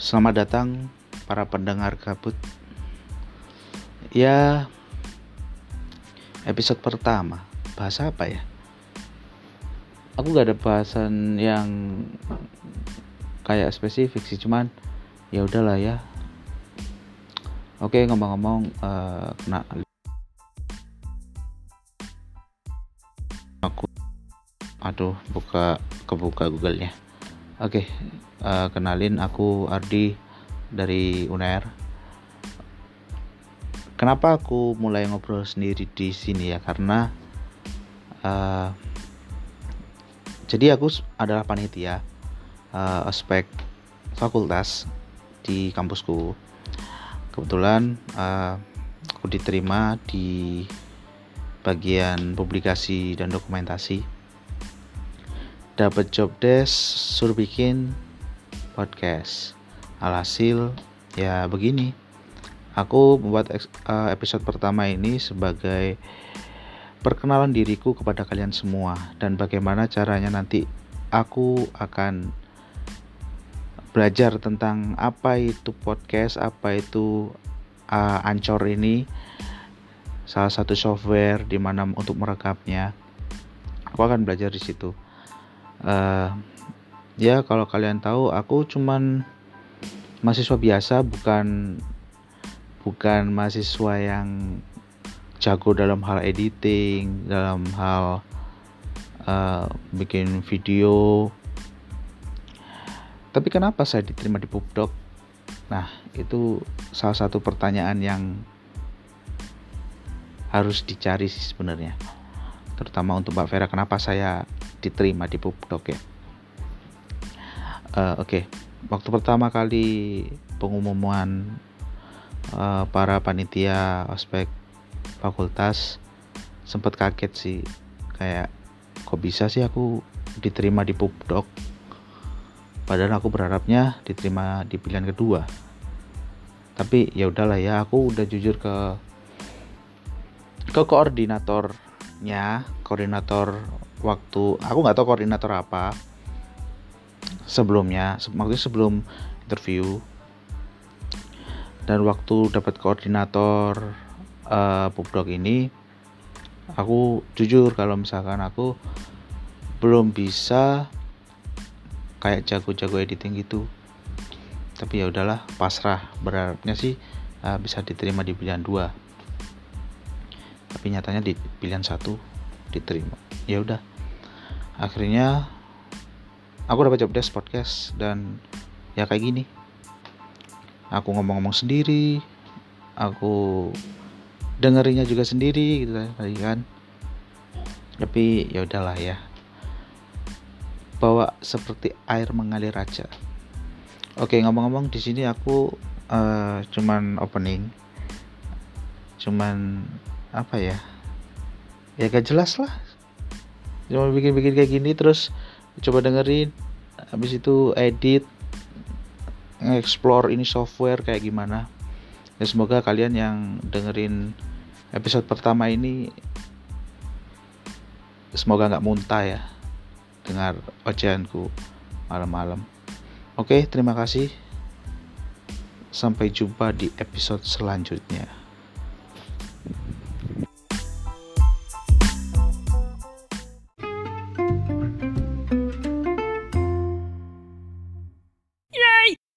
Selamat datang para pendengar kabut. Ya, episode pertama. Bahasa apa ya? Aku gak ada bahasan yang kayak spesifik sih, cuman ya udahlah ya. Oke, ngomong-ngomong uh, kena aku aduh buka kebuka Google-nya. Oke, uh, kenalin aku Ardi dari UNER. Kenapa aku mulai ngobrol sendiri di sini ya? Karena uh, jadi aku adalah panitia uh, aspek fakultas di kampusku. Kebetulan uh, aku diterima di bagian publikasi dan dokumentasi dapat job desk suruh bikin podcast. Alhasil ya begini. Aku membuat eh, episode pertama ini sebagai perkenalan diriku kepada kalian semua dan bagaimana caranya nanti aku akan belajar tentang apa itu podcast apa itu uh, ancor ini salah satu software di mana untuk merekamnya. Aku akan belajar di situ uh, ya kalau kalian tahu aku cuman mahasiswa biasa bukan bukan mahasiswa yang jago dalam hal editing dalam hal uh, bikin video. Tapi kenapa saya diterima di Pupdok? Nah itu salah satu pertanyaan yang harus dicari sih sebenarnya. Terutama untuk Mbak Vera kenapa saya diterima di Pupdok ya uh, oke. Okay. waktu pertama kali pengumuman uh, para panitia ospek fakultas sempat kaget sih. Kayak kok bisa sih aku diterima di Pupdok padahal aku berharapnya diterima di pilihan kedua. Tapi ya udahlah ya aku udah jujur ke ke koordinatornya koordinator waktu aku nggak tahu koordinator apa. Sebelumnya maksudnya sebelum interview. Dan waktu dapat koordinator uh, ini aku jujur kalau misalkan aku belum bisa kayak jago-jago editing gitu. Tapi ya udahlah pasrah. Berharapnya sih uh, bisa diterima di pilihan dua. Tapi nyatanya di pilihan satu diterima ya udah. Akhirnya aku dapat job desk podcast dan ya kayak gini. Aku ngomong-ngomong sendiri aku dengerinnya juga sendiri gitu kan tapi ya udahlah ya. Bawa seperti air mengalir aja. Oke ngomong-ngomong di sini aku uh, cuman opening. Cuman apa ya? Ya gak jelas lah cuma bikin-bikin kayak gini terus coba dengerin habis itu edit explore ini software kayak gimana. Ya semoga kalian yang dengerin episode pertama ini semoga nggak muntah ya dengar ocehanku malam-malam. Oke terima kasih. Sampai jumpa di episode selanjutnya